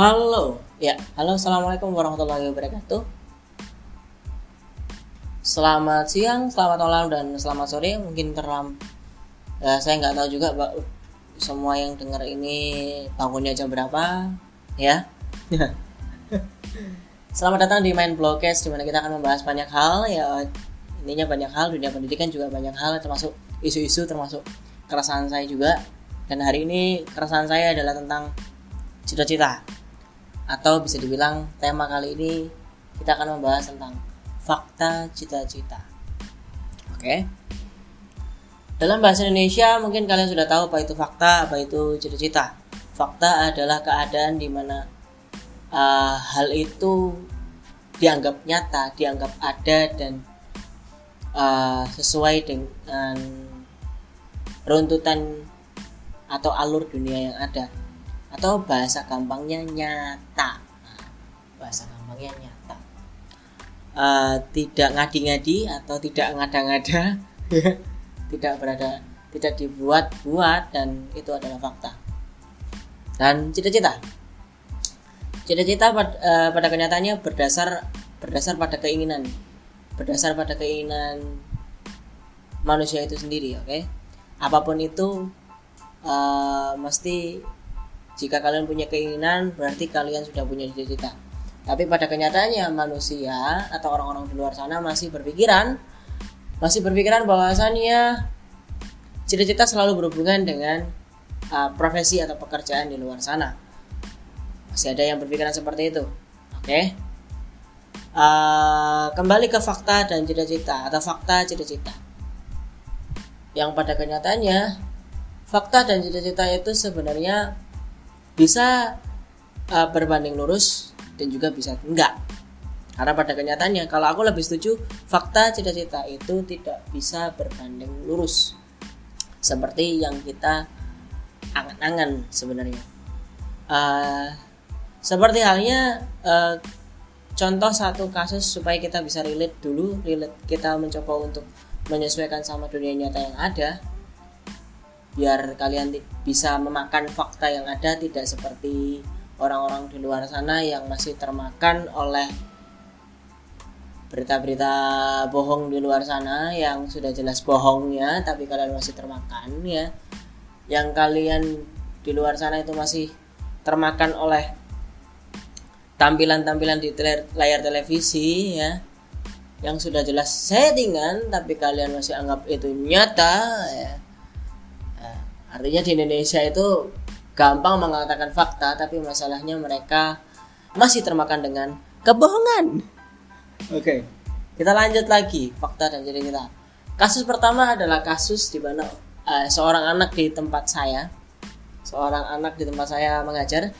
Halo, ya, halo, assalamualaikum warahmatullahi wabarakatuh. Selamat siang, selamat malam, dan selamat sore. Mungkin terlam, ya, saya nggak tahu juga, Pak. Semua yang dengar ini bangunnya jam berapa, ya? Selamat datang di Main Blogcast, di mana kita akan membahas banyak hal, ya. Intinya banyak hal, dunia pendidikan juga banyak hal, termasuk isu-isu, termasuk keresahan saya juga. Dan hari ini keresahan saya adalah tentang cita-cita atau bisa dibilang tema kali ini kita akan membahas tentang fakta cita-cita. Oke. Dalam bahasa Indonesia mungkin kalian sudah tahu apa itu fakta, apa itu cita-cita. Fakta adalah keadaan di mana uh, hal itu dianggap nyata, dianggap ada dan uh, sesuai dengan runtutan atau alur dunia yang ada atau bahasa gampangnya nyata. Bahasa gampangnya nyata. Uh, tidak ngadi-ngadi atau tidak ngada-ngada. Tidak berada tidak dibuat-buat dan itu adalah fakta. Dan cita-cita. Cita-cita pada, uh, pada kenyataannya berdasar berdasar pada keinginan. Berdasar pada keinginan manusia itu sendiri oke? Okay? apa pun itu uh, mesti jika kalian punya keinginan, berarti kalian sudah punya cita-cita. Tapi pada kenyataannya manusia atau orang-orang di luar sana masih berpikiran masih berpikiran bahwasannya cita-cita selalu berhubungan dengan uh, profesi atau pekerjaan di luar sana. Masih ada yang berpikiran seperti itu. Oke. Okay? Uh, kembali ke fakta dan cita-cita atau fakta cita-cita. Yang pada kenyataannya fakta dan cita-cita itu sebenarnya bisa uh, berbanding lurus dan juga bisa enggak. Karena pada kenyataannya kalau aku lebih setuju fakta cita-cita itu tidak bisa berbanding lurus. Seperti yang kita angan-angan sebenarnya. Uh, seperti halnya uh, contoh satu kasus supaya kita bisa relate dulu relate kita mencoba untuk menyesuaikan sama dunia nyata yang ada biar kalian bisa memakan fakta yang ada tidak seperti orang-orang di luar sana yang masih termakan oleh berita-berita bohong di luar sana yang sudah jelas bohongnya tapi kalian masih termakan ya. Yang kalian di luar sana itu masih termakan oleh tampilan-tampilan di layar televisi ya yang sudah jelas settingan tapi kalian masih anggap itu nyata ya Artinya di Indonesia itu gampang mengatakan fakta, tapi masalahnya mereka masih termakan dengan kebohongan. Oke, okay. kita lanjut lagi fakta dan jadi kita. Kasus pertama adalah kasus di mana uh, seorang anak di tempat saya, seorang anak di tempat saya mengajar.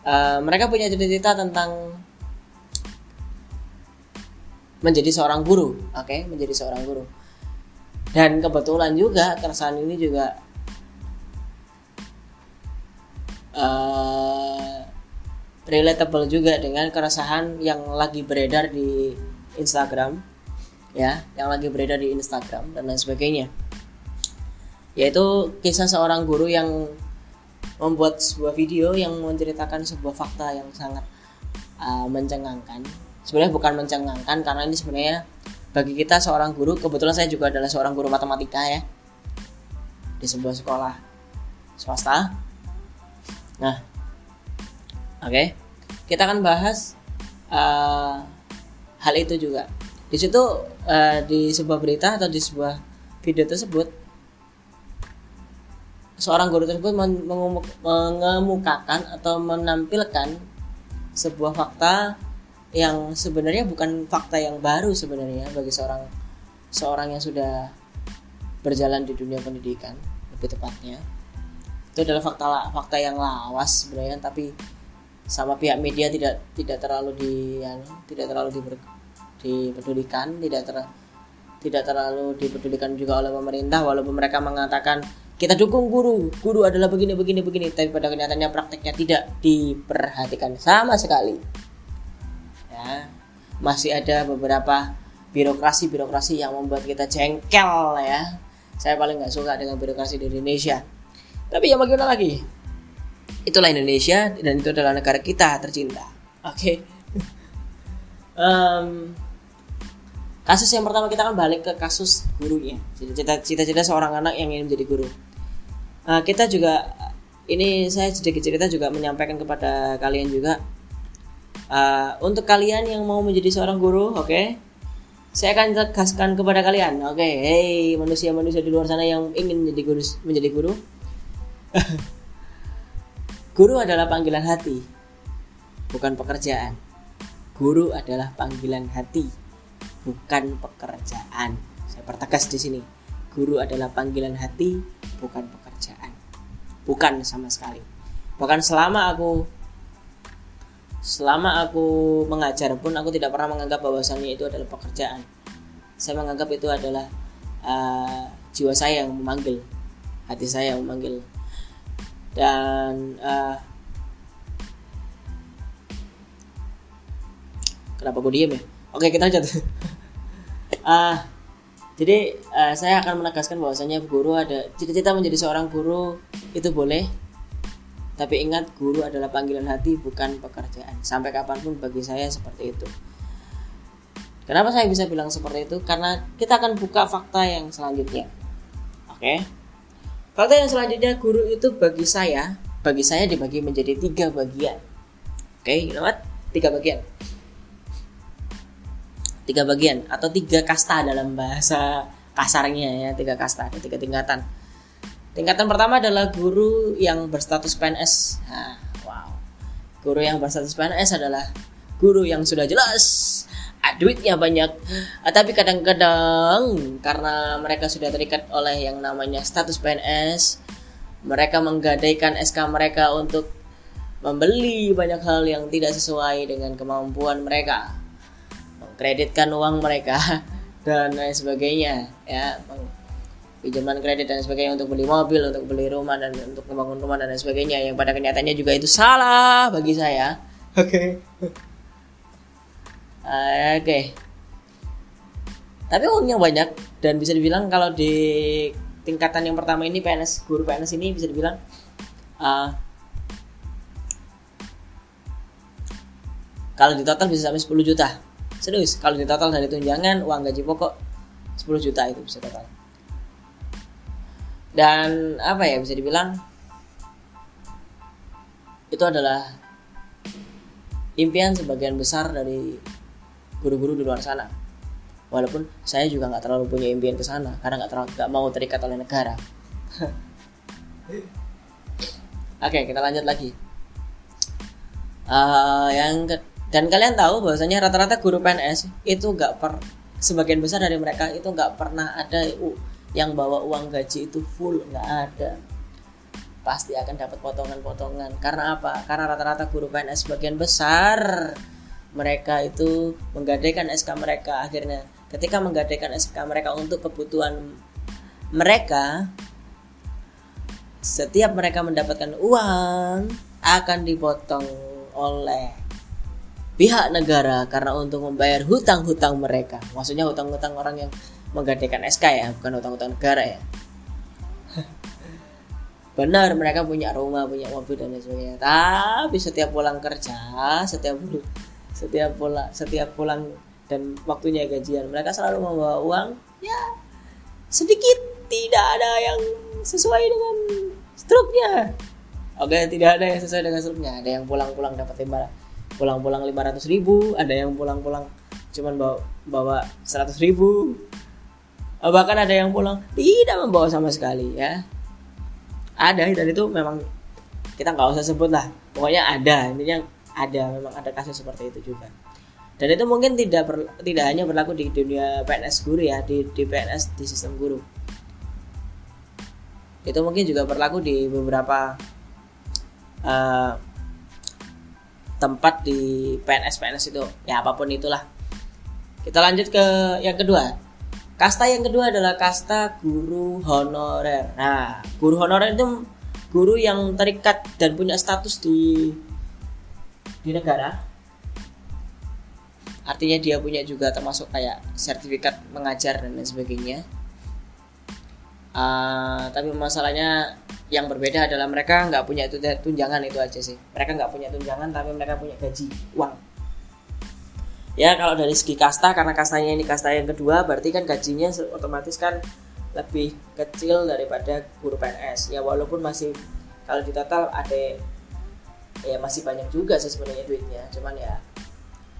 Uh, mereka punya cita-cita tentang menjadi seorang guru, oke, okay? menjadi seorang guru dan kebetulan juga keresahan ini juga uh, relatable juga dengan keresahan yang lagi beredar di Instagram ya yang lagi beredar di Instagram dan lain sebagainya. Yaitu kisah seorang guru yang membuat sebuah video yang menceritakan sebuah fakta yang sangat uh, mencengangkan. Sebenarnya bukan mencengangkan karena ini sebenarnya bagi kita seorang guru kebetulan saya juga adalah seorang guru matematika ya. Di sebuah sekolah swasta. Nah oke. Okay. kita akan bahas uh, hal itu juga. Di situ uh, di sebuah berita atau di sebuah video tersebut seorang guru tersebut mengemukakan atau menampilkan sebuah fakta yang sebenarnya bukan fakta yang baru sebenarnya bagi seorang seorang yang sudah berjalan di dunia pendidikan lebih tepatnya. Itu adalah fakta fakta yang lawas sebenarnya tapi sama pihak media tidak tidak terlalu di ya, tidak terlalu diber, dipedulikan tidak ter, tidak terlalu dipedulikan juga oleh pemerintah walaupun mereka mengatakan kita dukung guru guru adalah begini begini begini tapi pada kenyataannya prakteknya tidak diperhatikan sama sekali ya. Masih ada beberapa birokrasi-birokrasi yang membuat kita jengkel ya. Saya paling nggak suka dengan birokrasi di Indonesia. Tapi ya bagaimana lagi? Itulah Indonesia dan itu adalah negara kita tercinta. Oke. Okay. um, kasus yang pertama kita akan balik ke kasus gurunya. Cita-cita seorang anak yang ingin menjadi guru. Uh, kita juga ini saya sedikit cerita juga menyampaikan kepada kalian juga uh, untuk kalian yang mau menjadi seorang guru oke? Okay? saya akan tegaskan kepada kalian oke? Okay, hey manusia-manusia di luar sana yang ingin menjadi guru menjadi guru. Guru adalah panggilan hati bukan pekerjaan. Guru adalah panggilan hati bukan pekerjaan. Saya pertegas di sini. Guru adalah panggilan hati bukan pekerjaan. Bukan sama sekali. Bahkan selama aku selama aku mengajar pun aku tidak pernah menganggap bahwasannya itu adalah pekerjaan. Saya menganggap itu adalah uh, jiwa saya yang memanggil hati saya yang memanggil. Dan uh, kenapa gue diem ya? Oke kita lanjut. Uh, jadi uh, saya akan menegaskan bahwasanya guru ada cita-cita menjadi seorang guru itu boleh tapi ingat guru adalah panggilan hati bukan pekerjaan. Sampai kapan pun bagi saya seperti itu. Kenapa saya bisa bilang seperti itu? Karena kita akan buka fakta yang selanjutnya. Oke. Fakta yang selanjutnya guru itu bagi saya, bagi saya dibagi menjadi tiga bagian. Oke, you know what? Tiga bagian. Tiga bagian atau tiga kasta dalam bahasa kasarnya ya, tiga kasta, tiga tingkatan Tingkatan pertama adalah guru yang berstatus PNS. Nah, wow. Guru yang berstatus PNS adalah guru yang sudah jelas ah, duitnya banyak ah, tapi kadang-kadang karena mereka sudah terikat oleh yang namanya status PNS mereka menggadaikan SK mereka untuk membeli banyak hal yang tidak sesuai dengan kemampuan mereka mengkreditkan uang mereka dan lain sebagainya ya pinjaman kredit dan sebagainya untuk beli mobil, untuk beli rumah dan untuk membangun rumah dan lain sebagainya yang pada kenyataannya juga itu salah bagi saya. Oke. Okay. uh, Oke. Okay. Tapi uangnya banyak dan bisa dibilang kalau di tingkatan yang pertama ini PNS guru PNS ini bisa dibilang uh, kalau di total bisa sampai 10 juta. Serius, kalau di total dari tunjangan uang gaji pokok 10 juta itu bisa total dan apa ya bisa dibilang itu adalah impian sebagian besar dari guru-guru di luar sana. Walaupun saya juga nggak terlalu punya impian ke sana karena nggak terlalu nggak mau terikat oleh negara. Oke kita lanjut lagi. Uh, yang ke, dan kalian tahu bahwasanya rata-rata guru PNS itu nggak per sebagian besar dari mereka itu nggak pernah ada yang bawa uang gaji itu full nggak ada. Pasti akan dapat potongan-potongan. Karena apa? Karena rata-rata guru PNS sebagian besar mereka itu menggadaikan SK mereka. Akhirnya ketika menggadaikan SK mereka untuk kebutuhan mereka setiap mereka mendapatkan uang akan dipotong oleh pihak negara karena untuk membayar hutang-hutang mereka. Maksudnya hutang-hutang orang yang menggadaikan SK ya bukan utang-utang negara ya. Benar mereka punya rumah punya mobil dan lain sebagainya. Tapi setiap pulang kerja setiap setiap pulang setiap pulang dan waktunya gajian mereka selalu membawa uang ya sedikit. Tidak ada yang sesuai dengan struknya. Oke tidak ada yang sesuai dengan struknya. Ada yang pulang-pulang dapat lima pulang-pulang lima ratus ribu ada yang pulang-pulang cuman bawa bawa seratus ribu bahkan ada yang pulang tidak membawa sama sekali ya. Ada dan itu memang kita nggak usah sebut lah. Pokoknya ada intinya ada memang ada kasus seperti itu juga. Dan itu mungkin tidak ber, tidak hanya berlaku di dunia PNS guru ya di, di PNS di sistem guru. Itu mungkin juga berlaku di beberapa uh, tempat di PNS PNS itu. Ya apa pun itulah. Kita lanjut ke yang kedua Kasta yang kedua adalah kasta guru honorer. Nah, guru honorer itu guru yang terikat dan punya status di di negara. Artinya dia punya juga termasuk kayak sertifikat mengajar dan lain sebagainya. Uh, tapi masalahnya yang berbeda adalah mereka nggak punya itu tunjangan itu aja sih mereka nggak punya tunjangan tapi mereka punya gaji uang ya kalau dari segi kasta karena kastanya ini kasta yang kedua berarti kan gajinya otomatis kan lebih kecil daripada guru PNS ya walaupun masih kalau di total ada ya masih banyak juga sih sebenarnya duitnya. Cuman ya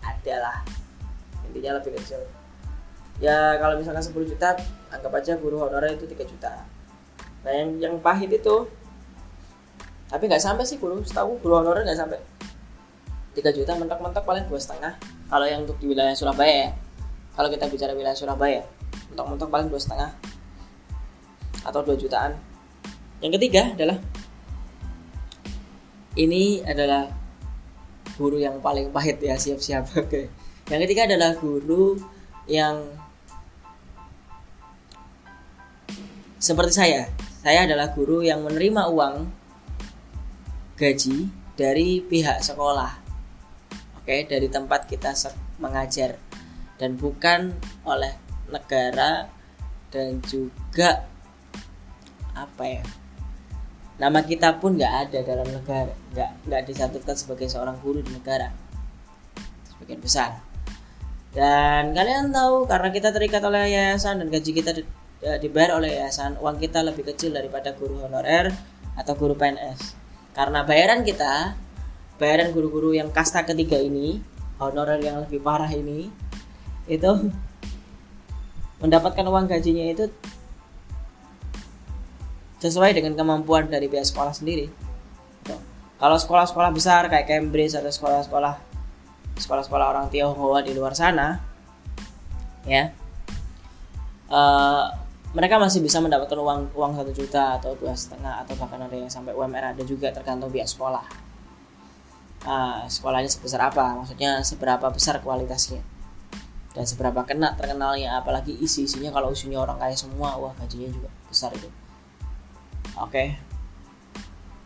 ada lah. Intinya lebih kecil. Ya kalau misalkan 10 juta anggap aja guru honorer itu 3 juta. Nah yang yang pahit itu tapi nggak sampai sih guru setahu guru honorer nggak sampai 3 juta mentok-mentok paling dua setengah. Kalau yang untuk di wilayah Surabaya ya. Kalau kita bicara wilayah Surabaya mentok-mentok paling dua setengah atau 2 jutaan. Yang ketiga adalah ini adalah guru yang paling pahit ya siap-siap. Oke. Yang ketiga adalah guru yang seperti saya saya adalah guru yang menerima uang gaji dari pihak sekolah. Oke, dari tempat kita mengajar. Dan bukan oleh negara dan juga apa ya? Nama kita pun nggak ada dalam negara nggak nggak disatukan sebagai seorang guru di negara. Sebagian besar. Dan kalian tahu karena kita terikat oleh yayasan dan gaji kita Ya, dibayar oleh yayasan uang kita lebih kecil daripada guru honorer atau guru PNS karena bayaran kita bayaran guru-guru yang kasta ketiga ini honorer yang lebih parah ini itu mendapatkan uang gajinya itu sesuai dengan kemampuan dari pihak sekolah sendiri. Kalau sekolah-sekolah besar kayak Cambridge atau sekolah-sekolah sekolah-sekolah orang Tionghoa di luar sana ya uh, mereka masih bisa mendapatkan uang uang satu juta atau dua setengah atau bahkan ada yang sampai UMR ada juga tergantung pihak sekolah nah, sekolahnya sebesar apa? Maksudnya seberapa besar kualitasnya? Dan seberapa kena terkenalnya? Apalagi isi isinya kalau isinya orang kaya semua wah gajinya juga besar itu. Oke.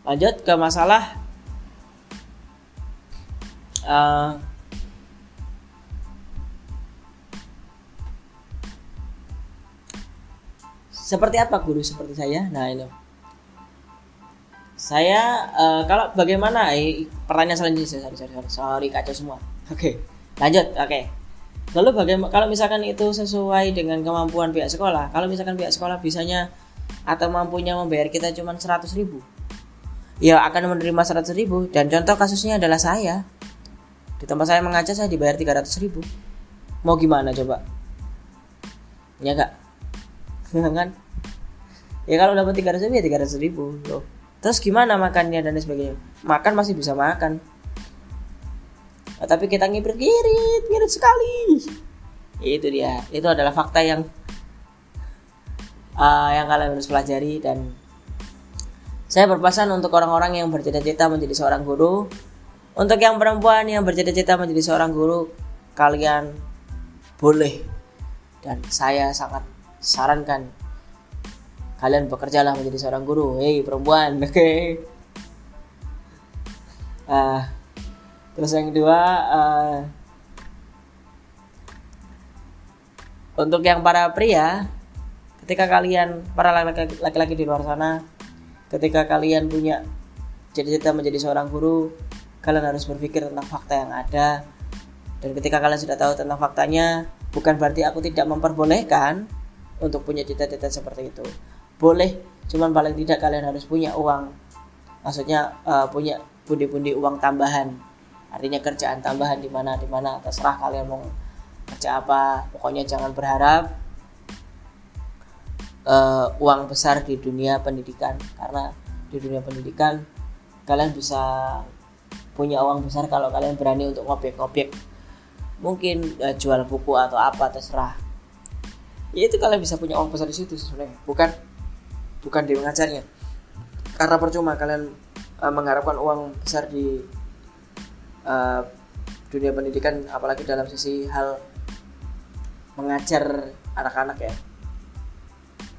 Lanjut ke masalah uh, seperti apa guru seperti saya? Nah ini saya uh, kalau bagaimana eh, pertanyaan selanjutnya sorry sorry sorry, sorry kacau semua. Oke. Okay, lanjut oke. Okay. lalu bagaimana kalau misalkan itu sesuai dengan kemampuan pihak sekolah kalau misalkan pihak sekolah bisanya atau mampunya membayar kita cuma 100 ribu. Ya akan menerima 100 ribu dan contoh kasusnya adalah saya. Di tempat saya mengajar saya dibayar 300 ribu. Mau gimana coba? Ya gak kan? Ya kalau dapat 300 ribu ya 300 ribu loh terus gimana makannya dan sebagainya? Makan masih bisa makan. Nah, tapi kita ngirit ngirit ngirit sekali. Itu dia. Itu adalah fakta yang uh, yang kalian harus pelajari dan saya berpesan untuk orang-orang yang bercita-cita menjadi seorang guru. Untuk yang perempuan yang bercita-cita menjadi seorang guru kalian boleh. Dan saya sangat sarankan kalian bekerjalah menjadi seorang guru. Hei perempuan. Oke. Okay. uh, terus yang kedua uh, untuk yang para pria ketika kalian para laki-laki di luar sana ketika kalian punya cita-cita menjadi seorang guru kalian harus berpikir tentang fakta yang ada. Dan ketika kalian sudah tahu tentang faktanya bukan berarti aku tidak memperbolehkan untuk punya cita-cita seperti itu boleh cuman paling tidak kalian harus punya uang. Maksudnya uh, punya pundi-pundi uang tambahan. Artinya kerjaan tambahan di mana di mana terserah kalian mau kerja apa. Pokoknya jangan berharap uh, uang besar di dunia pendidikan. Karena di dunia pendidikan kalian bisa punya uang besar kalau kalian berani untuk ngobek-ngobek. Mungkin uh, jual buku atau apa terserah. Ya itu kalian bisa punya uang besar di situ sebenarnya bukan bukan di mengajarnya karena percuma kalian uh, mengharapkan uang besar di uh, dunia pendidikan apalagi dalam sisi hal mengajar anak-anak ya.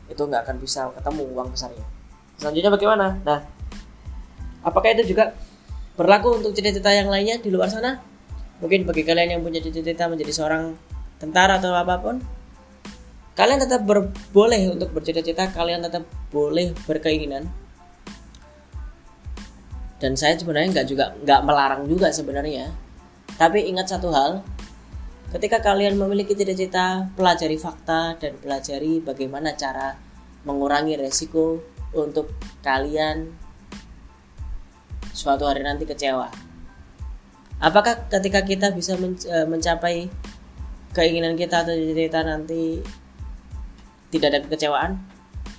Itu nggak akan bisa ketemu uang besarnya. Selanjutnya bagaimana? Nah apakah itu juga berlaku untuk cita-cita yang lainnya di luar sana? Mungkin bagi kalian yang punya cita-cita menjadi seorang tentara atau apa pun kalian tetap ber, boleh untuk bercita-cita kalian tetap boleh berkeinginan. Dan saya sebenarnya nggak juga nggak melarang juga sebenarnya. Tapi ingat satu hal ketika kalian memiliki cita-cita pelajari fakta dan pelajari bagaimana cara mengurangi resiko untuk kalian suatu hari nanti kecewa. Apakah ketika kita bisa e, mencapai keinginan kita atau cita-cita nanti tidak ada kekecewaan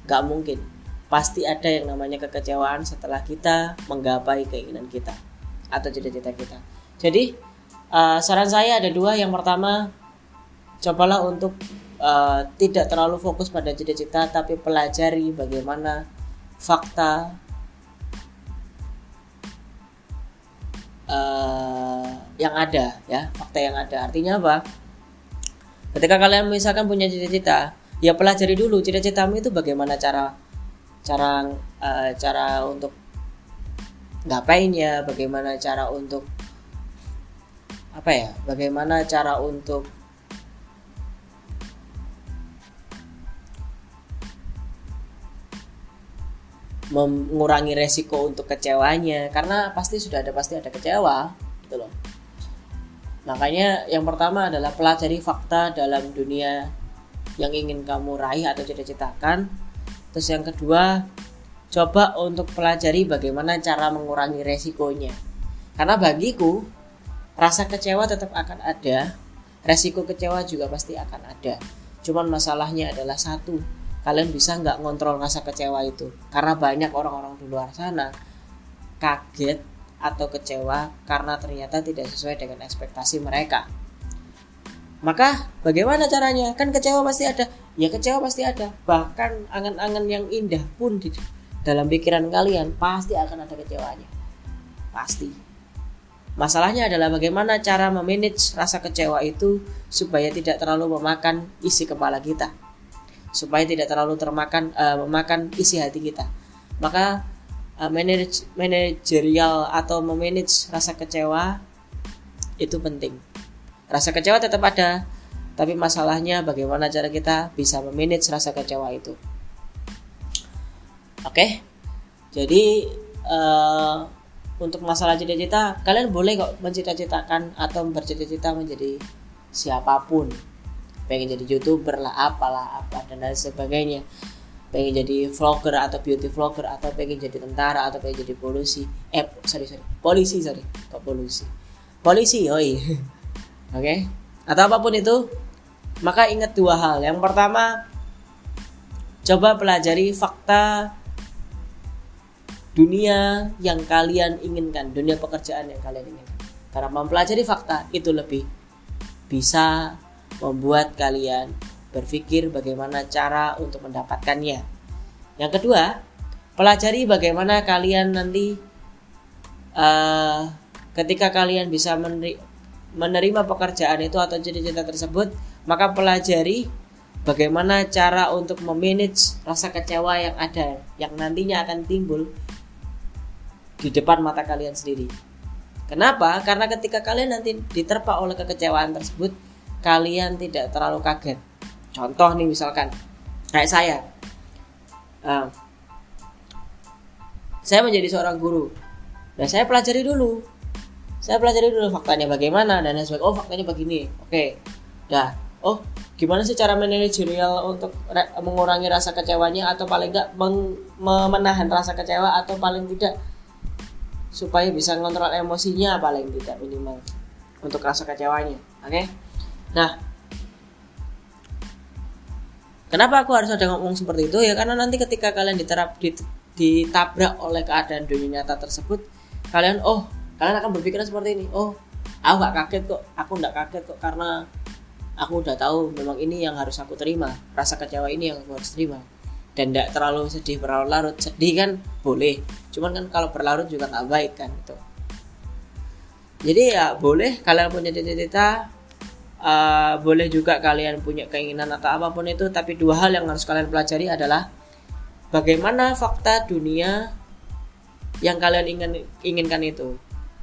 nggak mungkin pasti ada yang namanya kekecewaan setelah kita menggapai keinginan kita atau cita-cita kita. Jadi uh, saran saya ada dua. Yang pertama, cobalah untuk uh, tidak terlalu fokus pada cita-cita, tapi pelajari bagaimana fakta uh, yang ada, ya fakta yang ada. Artinya apa? Ketika kalian misalkan punya cita-cita, ya pelajari dulu cita-citamu itu bagaimana cara cara uh, cara untuk ngapain ya bagaimana cara untuk apa ya bagaimana cara untuk mengurangi resiko untuk kecewanya. Karena pasti sudah ada pasti ada kecewa gitu loh. Makanya yang pertama adalah pelajari fakta dalam dunia yang ingin kamu raih atau cita-citakan Terus yang kedua, coba untuk pelajari bagaimana cara mengurangi resikonya. Karena bagiku, rasa kecewa tetap akan ada, resiko kecewa juga pasti akan ada. Cuman masalahnya adalah satu, kalian bisa nggak ngontrol rasa kecewa itu. Karena banyak orang-orang di luar sana kaget atau kecewa karena ternyata tidak sesuai dengan ekspektasi mereka. Maka bagaimana caranya? Kan kecewa pasti ada. Ya kecewa pasti ada. Bahkan angan-angan yang indah pun di dalam pikiran kalian pasti akan ada kecewanya. Pasti. Masalahnya adalah bagaimana cara memanage rasa kecewa itu supaya tidak terlalu memakan isi kepala kita. Supaya tidak terlalu termakan uh, memakan isi hati kita. Maka uh, manage manajerial atau memanage rasa kecewa itu penting Rasa kecewa tetap ada, tapi masalahnya bagaimana cara kita bisa memanage rasa kecewa itu. Oke, jadi uh, untuk masalah cita-cita, kalian boleh kok mencita-citakan atau bercita-cita menjadi siapa pun. Pengen jadi youtuber lah, apalah, apa dan lain sebagainya. Pengen jadi vlogger atau beauty vlogger atau pengen jadi tentara atau pengen jadi polisi. Eh, sorry sorry, polisi sorry, kok polisi. Polisi, oi. Oke? Okay? Atau apa pun itu, maka ingat dua hal. Yang pertama, coba pelajari fakta dunia yang kalian inginkan, dunia pekerjaan yang kalian inginkan. Karena mempelajari fakta itu lebih bisa membuat kalian berpikir bagaimana cara untuk mendapatkannya. Yang kedua, pelajari bagaimana kalian nanti uh, ketika kalian bisa menerima pekerjaan itu atau cita-cita tersebut, maka pelajari bagaimana cara untuk memanage rasa kecewa yang ada, yang nantinya akan timbul di depan mata kalian sendiri. Kenapa? Karena ketika kalian nanti diterpa oleh kekecewaan tersebut, kalian tidak terlalu kaget. Contoh nih misalkan, kayak saya, uh, saya menjadi seorang guru, dan saya pelajari dulu saya pelajari dulu faktanya bagaimana dan sebagainya. Oh faktanya begini. Oke. Dah. Oh gimana sih cara manajerial untuk mengurangi rasa kecewanya atau paling enggak menahan rasa kecewa atau paling tidak supaya bisa ngontrol emosinya paling tidak minimal untuk rasa kecewanya. Oke? Okay? nah. Kenapa aku harus ada ngomong seperti itu? Ya karena nanti ketika kalian diterap ditabrak oleh keadaan dunia nyata tersebut kalian oh kalian akan berpikiran seperti ini. Oh aku gak kaget kok. Aku nggak kaget kok karena aku udah tahu memang ini yang harus aku terima. Rasa kecewa ini yang aku harus terima. Dan tidak terlalu sedih berlarut-larut. Sedih kan boleh. Cuman kan kalau berlarut juga nggak baik kan itu jadi ya boleh kalian punya cita-cita uh, boleh juga kalian punya keinginan atau apa pun itu tapi dua hal yang harus kalian pelajari adalah bagaimana fakta dunia yang kalian ingin inginkan itu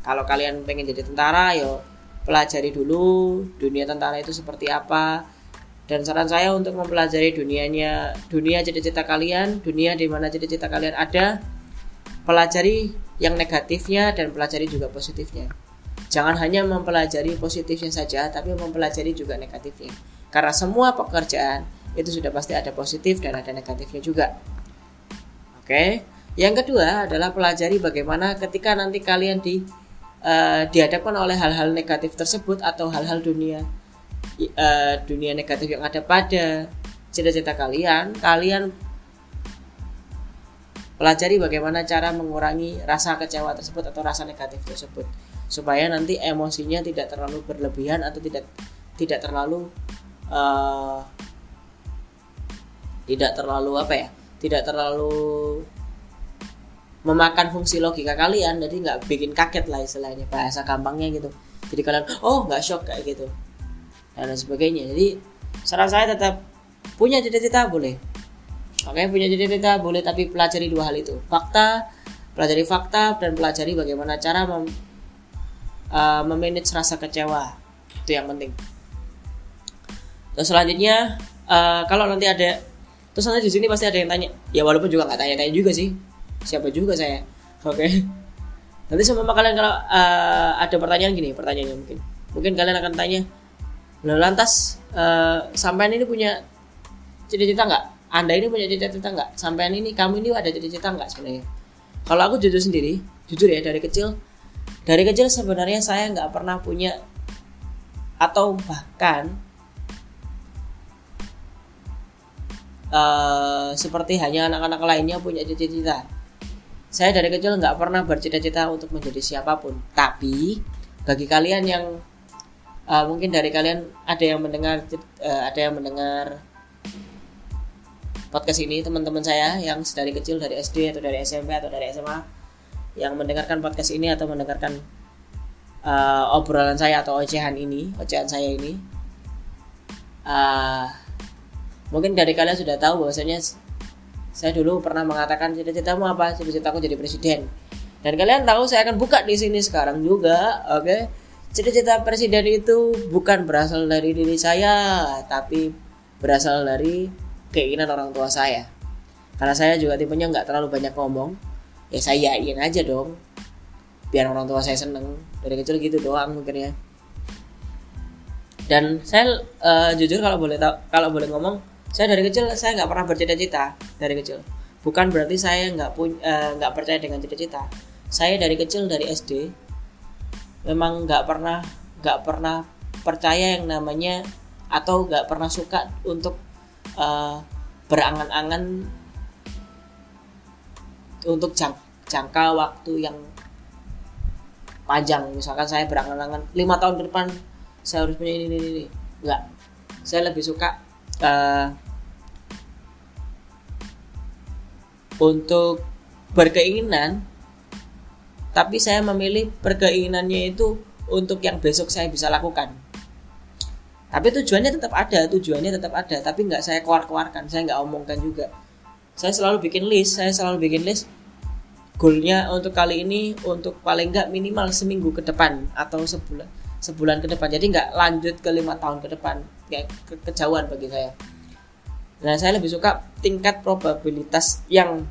kalau kalian pengen jadi tentara yo pelajari dulu dunia tentara itu seperti apa. Dan saran saya untuk mempelajari dunianya dunia cita-cita kalian dunia di mana cita-cita kalian ada pelajari yang negatifnya dan pelajari juga positifnya. Jangan hanya mempelajari positifnya saja tapi mempelajari juga negatifnya. Karena semua pekerjaan itu sudah pasti ada positif dan ada negatifnya juga. Oke? Yang kedua adalah pelajari bagaimana ketika nanti kalian di uh, dihadapkan oleh hal-hal negatif tersebut atau hal-hal dunia uh, dunia negatif yang ada pada cita-cita kalian kalian pelajari bagaimana cara mengurangi rasa kecewa tersebut atau rasa negatif tersebut supaya nanti emosinya tidak terlalu berlebihan atau tidak tidak terlalu uh, tidak terlalu apa ya tidak terlalu memakan fungsi logika kalian jadi nggak bikin kaget lah istilahnya bahasa gampangnya gitu jadi kalian oh nggak shock kayak gitu dan sebagainya jadi saran saya tetap punya cita-cita boleh Oke, punya cita-cita boleh tapi pelajari dua hal itu. Fakta, pelajari fakta dan pelajari bagaimana cara mem, uh, memanage rasa kecewa. Itu yang penting. Terus selanjutnya uh, kalau nanti ada terus nanti di sini pasti ada yang tanya. Ya walaupun juga nggak tanya-tanya juga sih. Siapa juga saya. Oke. Nanti semua kalian kalau uh, ada pertanyaan gini, pertanyaannya mungkin. Mungkin kalian akan tanya, lantas uh, sampean ini punya cita-cita nggak? anda ini punya cita-cita nggak sampai ini kamu ini ada cita-cita nggak sebenarnya kalau aku jujur sendiri jujur ya dari kecil dari kecil sebenarnya saya nggak pernah punya atau bahkan uh, seperti hanya anak-anak lainnya punya cita-cita saya dari kecil nggak pernah bercita-cita untuk menjadi siapa pun. Tapi bagi kalian yang uh, mungkin dari kalian ada yang mendengar uh, ada yang mendengar podcast ini teman-teman saya yang dari kecil dari SD atau dari SMP atau dari SMA yang mendengarkan podcast ini atau mendengarkan uh, obrolan saya atau ocehan ini, ocehan saya ini, uh, mungkin dari kalian sudah tahu bahwasanya saya dulu pernah mengatakan cita-citamu apa? Cita-citaku jadi presiden. Dan kalian tahu saya akan buka di sini sekarang juga, oke? Okay? Cita-cita presiden itu bukan berasal dari diri saya, tapi berasal dari keinginan orang tua saya karena saya juga tipenya nggak terlalu banyak ngomong ya saya yakin aja dong biar orang tua saya seneng dari kecil gitu doang mungkin ya dan saya uh, jujur kalau boleh kalau boleh ngomong saya dari kecil saya nggak pernah bercita-cita dari kecil. Bukan berarti saya nggak punya uh, nggak percaya dengan cita-cita. Saya dari kecil dari SD memang nggak pernah nggak pernah percaya yang namanya atau nggak pernah suka untuk uh, berangan-angan untuk jang, jangka waktu yang panjang. Misalkan saya berangan-angan lima tahun ke depan saya harus punya ini ini ini. Enggak saya lebih suka uh, untuk berkeinginan tapi saya memilih berkeinginannya itu untuk yang besok saya bisa lakukan. Tapi tujuannya tetap ada tujuannya tetap ada tapi nggak saya keluar-keluarkan saya nggak omongkan juga. Saya selalu bikin list saya selalu bikin list. Goalnya untuk kali ini untuk paling nggak minimal seminggu ke depan atau sebulan sebulan ke depan. Jadi nggak lanjut ke lima tahun ke depan. Kayak ke kejauhan bagi saya nah saya lebih suka tingkat probabilitas yang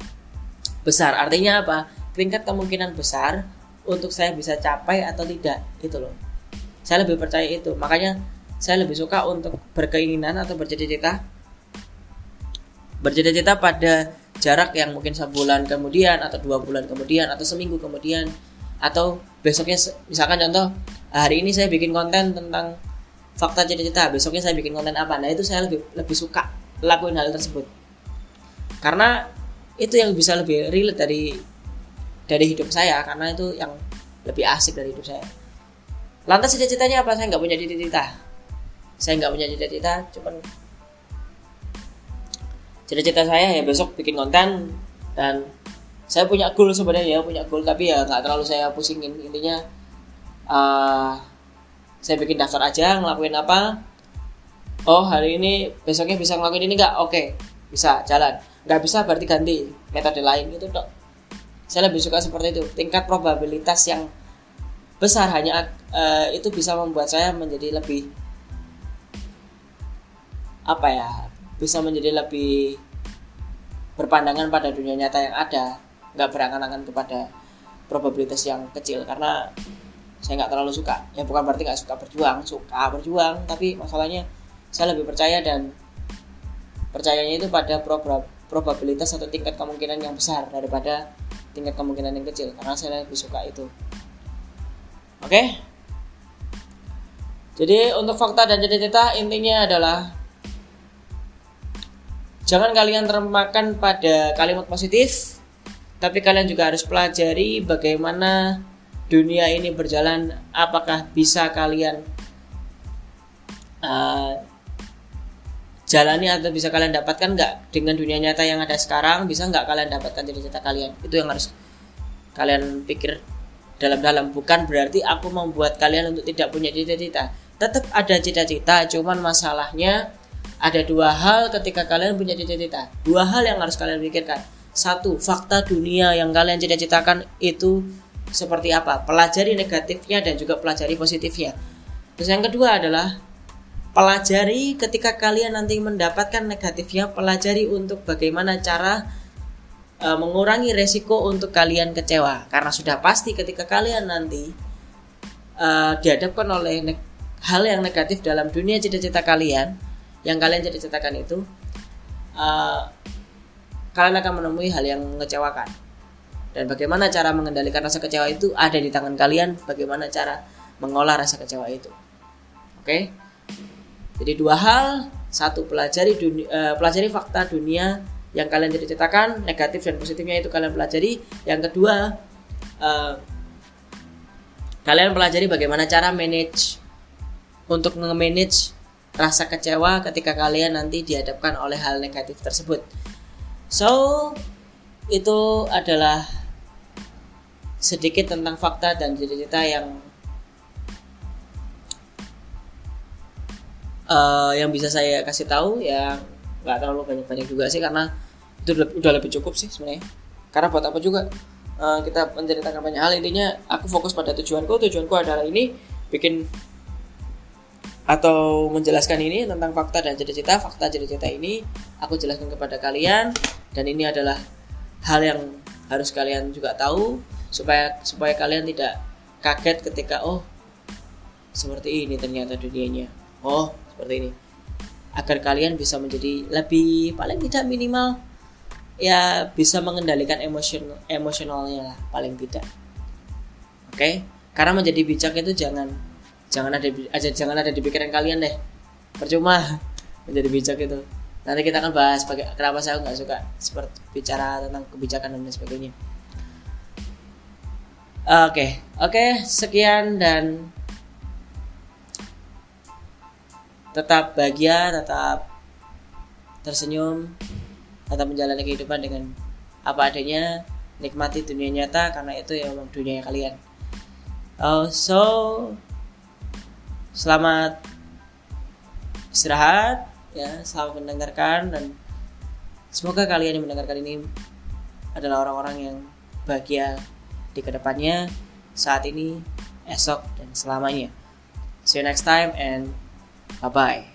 besar. Artinya apa? Tingkat kemungkinan besar untuk saya bisa capai atau tidak gitu loh. Saya lebih percaya itu. Makanya saya lebih suka untuk berkeinginan atau bercita-cita. Bercita-cita pada jarak yang mungkin sebulan kemudian atau dua bulan kemudian atau seminggu kemudian atau besoknya misalkan contoh hari ini saya bikin konten tentang fakta cita-cita besoknya saya bikin konten apa. Nah itu saya lebih lebih suka lakuin hal tersebut. Karena itu yang bisa lebih relate dari dari hidup saya karena itu yang lebih asik dari hidup saya. Lantas cita-citanya apa? Saya nggak punya cita-cita. Saya nggak punya cita-cita cuman cita-cita saya ya besok bikin konten dan saya punya goal sebenarnya ya punya goal tapi ya nggak terlalu saya pusingin. Intinya uh, saya bikin daftar aja ngelakuin apa oh hari ini besoknya bisa ngelakuin ini nggak? Oke bisa jalan. Nggak bisa berarti ganti metode lain itu dok. Saya lebih suka seperti itu. Tingkat probabilitas yang besar hanya uh, itu bisa membuat saya menjadi lebih apa ya bisa menjadi lebih berpandangan pada dunia nyata yang ada. Nggak berangan-angan kepada probabilitas yang kecil karena saya nggak terlalu suka. Ya bukan berarti nggak suka berjuang. Suka berjuang tapi masalahnya saya lebih percaya dan percayanya itu pada probabilitas atau tingkat kemungkinan yang besar daripada tingkat kemungkinan yang kecil karena saya lebih suka itu. Oke? Jadi untuk fakta dan cita-cita intinya adalah jangan kalian termakan pada kalimat positif tapi kalian juga harus pelajari bagaimana dunia ini berjalan. Apakah bisa kalian uh, jalani atau bisa kalian dapatkan nggak? Dengan dunia nyata yang ada sekarang bisa nggak kalian dapatkan cita-cita kalian? Itu yang harus kalian pikir dalam-dalam. Bukan berarti aku membuat kalian untuk tidak punya cita-cita. Tetap ada cita-cita cuman masalahnya ada dua hal ketika kalian punya cita-cita. Dua hal yang harus kalian pikirkan. Satu fakta dunia yang kalian cita-citakan itu seperti apa? Pelajari negatifnya dan juga pelajari positifnya. Terus yang kedua adalah pelajari ketika kalian nanti mendapatkan negatifnya pelajari untuk bagaimana cara e, mengurangi resiko untuk kalian kecewa. Karena sudah pasti ketika kalian nanti e, dihadapkan oleh hal yang negatif dalam dunia cita-cita kalian yang kalian cita-citakan itu e, kalian akan menemui hal yang mengecewakan. Dan bagaimana cara mengendalikan rasa kecewa itu ada di tangan kalian bagaimana cara mengolah rasa kecewa itu. Oke? okay? Jadi dua hal satu pelajari dunia, uh, pelajari fakta dunia yang kalian jadi cetakan negatif dan positifnya itu kalian pelajari. Yang kedua uh, kalian pelajari bagaimana cara manage untuk nge-manage rasa kecewa ketika kalian nanti dihadapkan oleh hal negatif tersebut. So itu adalah sedikit tentang fakta dan cita-cita yang uh, yang bisa saya kasih tahu ya nggak terlalu banyak-banyak juga sih karena itu udah, lebih cukup sih sebenarnya. Karena buat apa juga? Uh, kita menceritakan banyak hal. Intinya aku fokus pada tujuanku. Tujuanku adalah ini bikin atau menjelaskan ini tentang fakta dan cita-cita fakta cita-cita ini aku jelaskan kepada kalian. Dan ini adalah hal yang harus kalian juga tahu supaya supaya kalian tidak kaget ketika oh seperti ini ternyata dunianya. Oh seperti ini. Agar kalian bisa menjadi lebih paling tidak minimal ya bisa mengendalikan emosional emosionalnya lah paling tidak. Oke? Karena menjadi bijak itu jangan jangan ada aja jangan ada di pikiran kalian deh. Percuma menjadi bijak itu. Nanti kita akan bahas baga- kenapa saya nggak suka seperti bicara tentang kebijakan dan sebagainya. Oke, oke, sekian dan tetap bahagia, tetap tersenyum, tetap menjalani kehidupan dengan apa adanya, nikmati dunia nyata karena itu ya memang dunia kalian. Oh, so selamat istirahat ya, selamat mendengarkan dan semoga kalian yang mendengarkan ini adalah orang-orang yang bahagia di ke depannya, saat ini, esok, dan selamanya. See you next time and 拜拜。